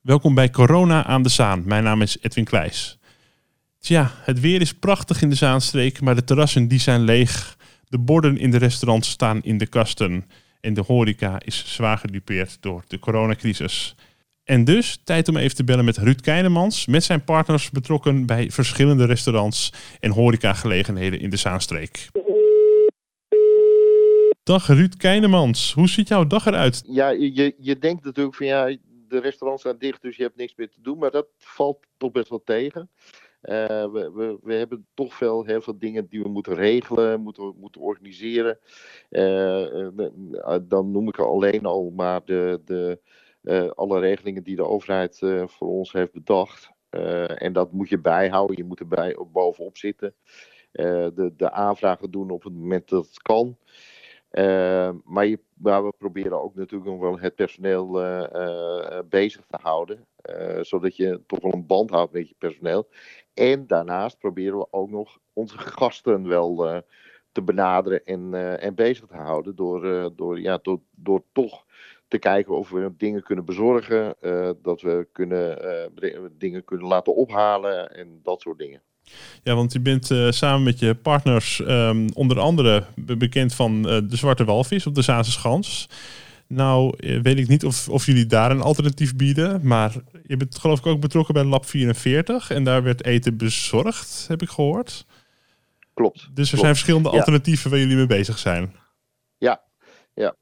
Welkom bij Corona aan de Zaan. Mijn naam is Edwin Kleijs. Tja, het weer is prachtig in de Zaanstreek, maar de terrassen die zijn leeg. De borden in de restaurants staan in de kasten. En de horeca is zwaar gedupeerd door de coronacrisis. En dus tijd om even te bellen met Ruud Keinemans, met zijn partners betrokken bij verschillende restaurants en horecagelegenheden in de Zaanstreek. Dag Ruud Keinemans, hoe ziet jouw dag eruit? Ja, je, je denkt natuurlijk van ja, de restaurants zijn dicht, dus je hebt niks meer te doen. Maar dat valt toch best wel tegen. Uh, we, we, we, hebben toch veel, heel veel dingen die we moeten regelen, moeten, moeten organiseren. Uh, dan noem ik alleen al maar de, de, alle regelingen die de overheid voor ons heeft bedacht. en dat moet je bijhouden, je moet er bij, bovenop zitten. de, de aanvragen doen op het moment dat het kan. Uh, maar, we proberen ook natuurlijk nog wel het personeel uh, uh, bezig te houden. zodat je toch wel een band houdt met je personeel. En daarnaast proberen we ook nog onze gasten wel te benaderen en, en bezig te houden. Door, door, ja, door, door toch te kijken of we dingen kunnen bezorgen. dat we kunnen, dingen kunnen laten ophalen en dat soort dingen. Ja, want je bent uh, samen met je partners um, onder andere bekend van uh, de Zwarte Walvis op de Zaanse Schans. Nou, eh, weet ik niet of, of jullie daar een alternatief bieden, maar je bent geloof ik ook betrokken bij Lab 44 en daar werd eten bezorgd, heb ik gehoord. Klopt. Dus er klopt. zijn verschillende alternatieven waar jullie mee bezig zijn. Ja, ja,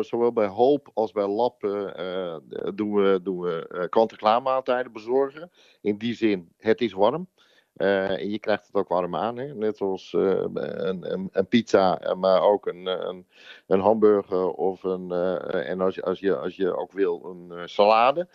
zowel bij Hoop als bij Lab uh, doen we, doen we kant-en-klaar maaltijden bezorgen. In die zin, het is warm. Uh, en je krijgt het ook warm aan, hè? net zoals uh, een, een, een, pizza, maar ook een, een, een hamburger of een, en als als, je, als je ook wil, een salade.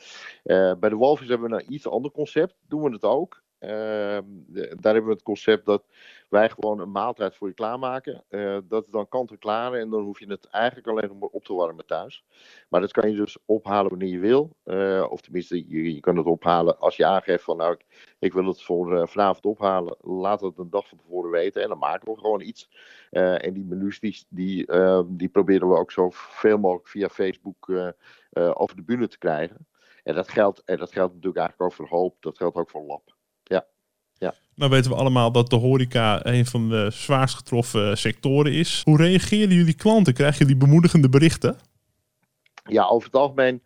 bij de Walvis hebben we een iets ander concept, doen we het ook. Ehm, daar hebben we het concept dat wij gewoon een maaltijd voor je klaarmaken. Uh, dat is dan kant en dan hoef je het eigenlijk alleen nog maar op te warmen thuis. Maar dat kan je dus ophalen wanneer je wil. Uh, of tenminste, je, kan het ophalen als je aangeeft van nou, ik, wil het voor uh, vanavond ophalen. Laat het een dag van tevoren weten en dan maken we gewoon iets. en die menus die, die, ehm, die proberen we ook zo veel mogelijk via Facebook over de bühne te krijgen. En dat geldt, en dat geldt natuurlijk eigenlijk ook voor Hoop, dat geldt ook voor Lab. Nou weten we allemaal dat de horeca een van de zwaarst getroffen sectoren is. Hoe reageren jullie klanten? Krijgen jullie bemoedigende berichten? Ja, over het algemeen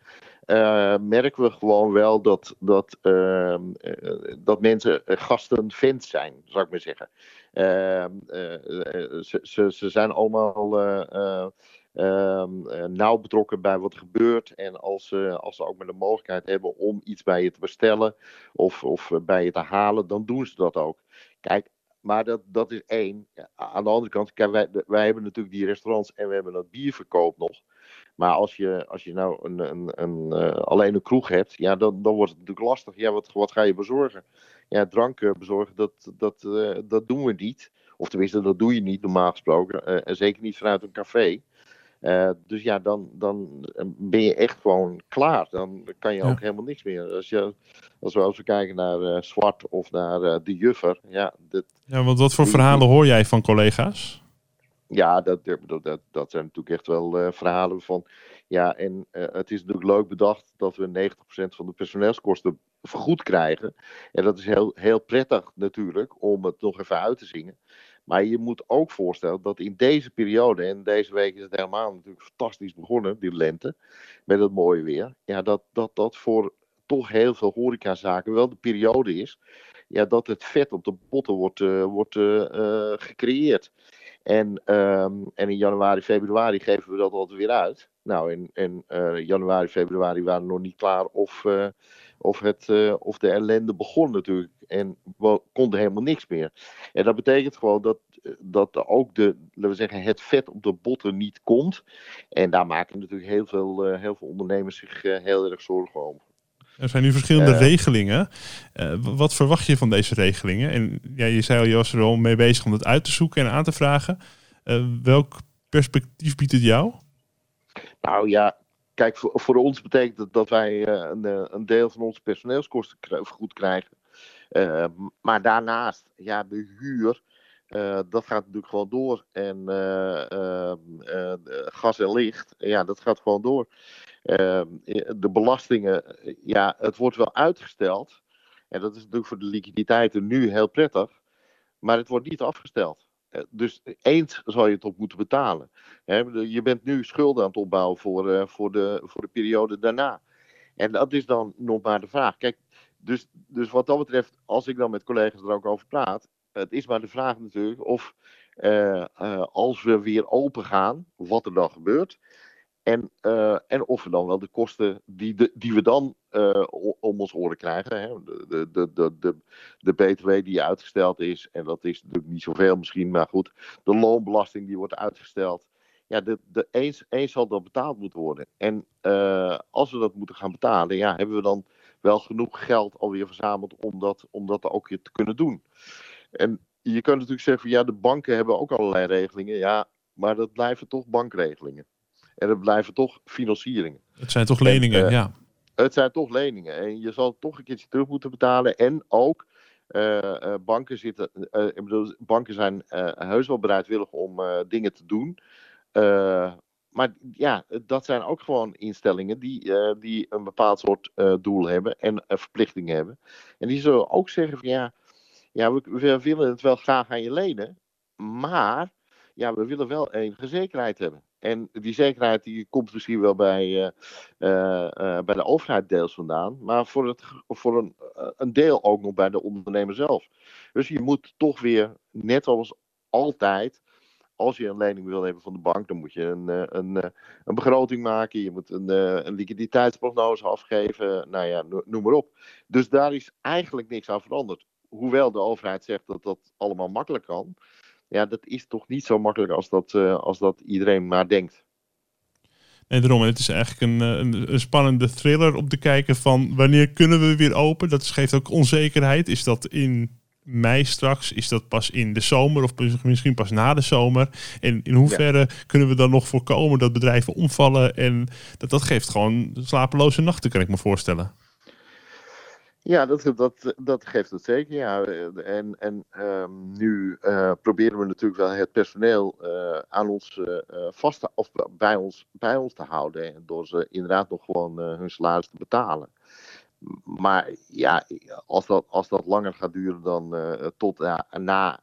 uh, merken we gewoon wel dat, dat, uh, dat mensen gasten fans zijn, zou ik maar zeggen. Uh, ze, ze, ze, zijn allemaal nauw betrokken bij wat er gebeurt. En als, uh, als ze ook maar de mogelijkheid hebben om iets bij je te bestellen of, of eh, bij je te halen, dan doen ze dat ook. Kijk, maar dat, dat is één. Aan de andere kant, kijk, wij, wij hebben natuurlijk die restaurants en we hebben dat bierverkoop nog. Maar als je, als je nou een, een, een, uh, alleen een kroeg hebt, ja, dan, dan wordt het natuurlijk lastig. Ja, wat, wat ga je bezorgen? Ja, drank bezorgen, dat, dat, dat doen we niet. Of tenminste, dat doe je niet normaal gesproken. En zeker niet vanuit een café. Uh, dus ja, dan, dan ben je echt gewoon klaar. Dan kan je ook helemaal niks meer. Als, je, als, we, als we kijken naar uh, Zwart of naar uh, de Juffer. Ja, dit, ja, want wat voor verhalen hoor jij van collega's? Ja, dat, dat, dat, dat zijn natuurlijk echt wel verhalen van. Ja, en het is natuurlijk leuk bedacht dat we 90% van de personeelskosten vergoed krijgen. En dat is heel, heel prettig natuurlijk om het nog even uit te zingen. Maar je moet ook voorstellen dat in deze periode, en deze week is het helemaal natuurlijk fantastisch begonnen, die lente, met het mooie weer. Ja, dat dat, dat voor toch heel veel horecazaken wel de periode is. Ja, dat het vet op de botten wordt, uh, wordt uh, uh, gecreëerd. En, um, en in januari, februari geven we dat altijd weer uit. Nou, in, in januari, februari waren we nog niet klaar of, of, het, of de ellende begon natuurlijk. En we konden helemaal niks meer. En dat betekent gewoon dat, dat ook de, laten we zeggen, het vet op de botten niet komt. En daar maken natuurlijk heel veel, uh, heel veel ondernemers zich uh, heel erg zorgen over. Er zijn nu verschillende regelingen. wat verwacht je van deze regelingen? En ja, je zei al, je was er al mee bezig om het uit te zoeken en aan te vragen. welk perspectief biedt het jou? Nou ja, kijk, voor, ons betekent het dat wij een, een deel van onze personeelskosten vergoed krijgen. Uh, maar daarnaast, ja, de huur, dat gaat natuurlijk gewoon door. En uh, gas en licht, ja, dat gaat gewoon door. Ehm, de belastingen, ja, het wordt wel uitgesteld. En dat is natuurlijk voor de liquiditeiten nu heel prettig. Maar het wordt niet afgesteld. Dus eens zal je het op moeten betalen. Je bent nu schulden aan het opbouwen voor, voor, de, voor de periode daarna. En dat is dan nog maar de vraag. Kijk, dus, dus wat dat betreft, als ik dan met collega's er ook over praat, het is maar de vraag natuurlijk of uh, als we weer open gaan, wat er dan gebeurt. En, uh, en of we dan wel de kosten die, die we dan om ons oren krijgen. Hè? De, de, de, de, de BTW die uitgesteld is, en dat is natuurlijk niet zoveel misschien, maar goed. De loonbelasting die wordt uitgesteld. Ja, de, de, eens, eens zal dat betaald moeten worden. En als we dat moeten gaan betalen, ja, hebben we dan wel genoeg geld alweer verzameld om dat, om dat ook te kunnen doen. En je kunt natuurlijk zeggen, ja, de banken hebben ook allerlei regelingen. Ja, maar dat blijven toch bankregelingen. En het blijven toch financieringen. Het zijn toch leningen, en, uh, ja. Het zijn toch leningen. En je zal toch een keertje terug moeten betalen. En ook, uh, uh, banken, zitten, ik bedoel, banken zijn heus wel bereidwillig om dingen te doen. maar ja, dat zijn ook gewoon instellingen die, die een bepaald soort doel hebben en verplichtingen hebben. En die zullen ook zeggen van ja, ja, we, we, willen het wel graag aan je lenen, maar ja, we willen wel enige zekerheid hebben. En die zekerheid die komt misschien wel bij, uh, uh, uh, bij de overheid deels vandaan, maar voor, het, voor een, een deel ook nog bij de ondernemer zelf. Dus je moet toch weer, net als altijd, als je een lening wil hebben van de bank, dan moet je een, een, een begroting maken. Je moet een, een liquiditeitsprognose afgeven. Nou ja, noem maar op. Dus daar is eigenlijk niks aan veranderd hoewel de overheid zegt dat dat allemaal makkelijk kan, ja, dat is toch niet zo makkelijk als dat, uh, als dat iedereen maar denkt. Nee, daarom. Het is eigenlijk een, een, een, spannende thriller om te kijken van wanneer kunnen we weer open. Dat geeft ook onzekerheid. Is dat in mei straks? Is dat pas in de zomer of misschien pas na de zomer? En in hoeverre ja. kunnen we dan nog voorkomen dat bedrijven omvallen? En dat, dat geeft gewoon slapeloze nachten, kan ik me voorstellen. Ja, dat, dat, dat geeft het zeker. Ja. En, en um, nu uh, proberen we natuurlijk wel het personeel uh, aan ons uh, vast te, of bij ons, bij ons te houden. Door ze inderdaad nog gewoon hun salaris te betalen. Maar ja, als dat, als dat langer gaat duren dan tot na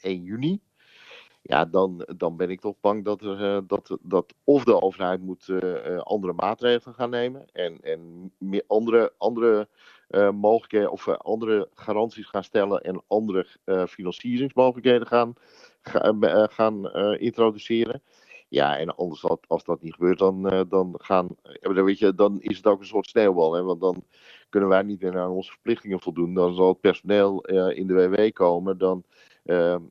1 juni ja, dan, dan ben ik toch bang dat, er, uh, dat, dat of de overheid moet uh, andere maatregelen gaan nemen en, en meer andere, andere mogelijkheden of andere garanties gaan stellen en andere financieringsmogelijkheden gaan, ga, gaan introduceren. Ja, en anders als, dat niet gebeurt, dan, dan, gaan, dan, weet je, dan is het ook een soort sneeuwbal. Hè? Want dan kunnen wij niet meer aan onze verplichtingen voldoen. Dan zal het personeel in de WW komen. Dan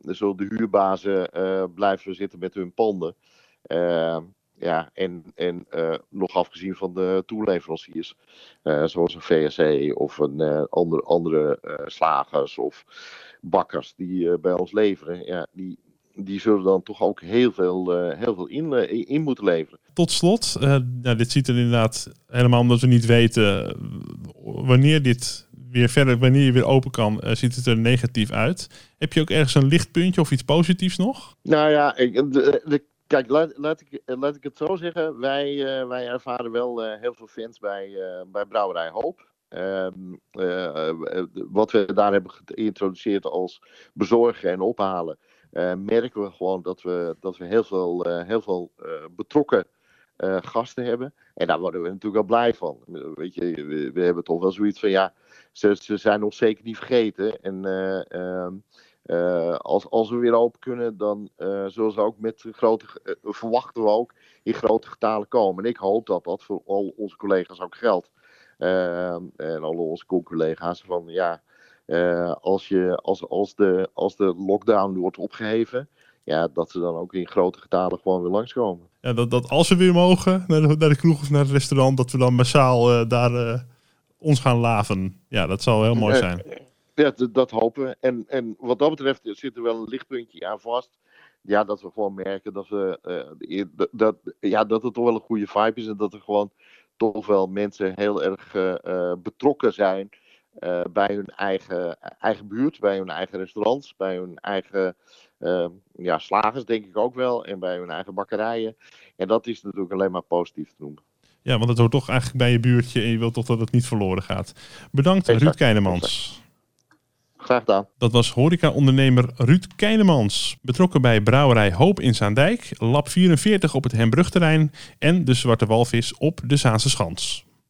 zullen de huurbazen uh, blijven zitten met hun panden. Uh, ja, en, en nog afgezien van de toeleveranciers, zoals een VSC of een andere, andere slagers of bakkers die bij ons leveren, ja, die, die zullen dan toch ook heel veel, heel veel in, in moeten leveren. Tot slot, nou, dit ziet er inderdaad helemaal omdat we niet weten wanneer dit wanneer je weer open kan, uh, ziet het er negatief uit. Heb je ook ergens een lichtpuntje of iets positiefs nog? Nou ja, ik, kijk, laat, ik, laat ik het zo zeggen. Wij, uh, wij ervaren wel heel veel fans bij, bij Brouwerij Hoop. Ehm, wat we daar hebben geïntroduceerd als bezorgen en ophalen, merken we gewoon dat we, dat we heel veel, heel veel betrokken gasten hebben. En daar worden we natuurlijk wel blij van. Weet je, we, hebben toch wel zoiets van ja, ze, zijn ons zeker niet vergeten. En uh, uh, als, als we weer open kunnen, dan zullen ze ook met grote, verwachten we ook in grote getalen komen. En ik hoop dat dat voor al onze collega's ook geldt. en alle onze collega's van ja, als, je, als, als, de, als de lockdown wordt opgeheven, ja, dat ze dan ook in grote getalen gewoon weer langskomen. Ja, dat, dat als we weer mogen naar de, naar de kroeg of naar het restaurant, dat we dan massaal daar ons gaan laven. Ja, dat zal heel mooi zijn. Ja, dat hopen we. En, en wat dat betreft zit er wel een lichtpuntje aan vast. Ja, dat we gewoon merken dat, we, uh, dat, ja, dat het toch wel een goede vibe is. En dat er gewoon toch wel mensen heel erg betrokken zijn uh, bij hun eigen, eigen buurt, bij hun eigen restaurants, bij hun eigen ja, slagers, denk ik ook wel. En bij hun eigen bakkerijen. En dat is natuurlijk alleen maar positief te noemen. Ja, want het hoort toch eigenlijk bij je buurtje en je wilt toch dat het niet verloren gaat. Bedankt Exact, Ruud Keinemans. Graag gedaan. Dat was horeca-ondernemer Ruud Keinemans. Betrokken bij brouwerij Hoop in Zaandijk, Lab 44 op het Hembrugterrein en de Zwarte Walvis op de Zaanse Schans.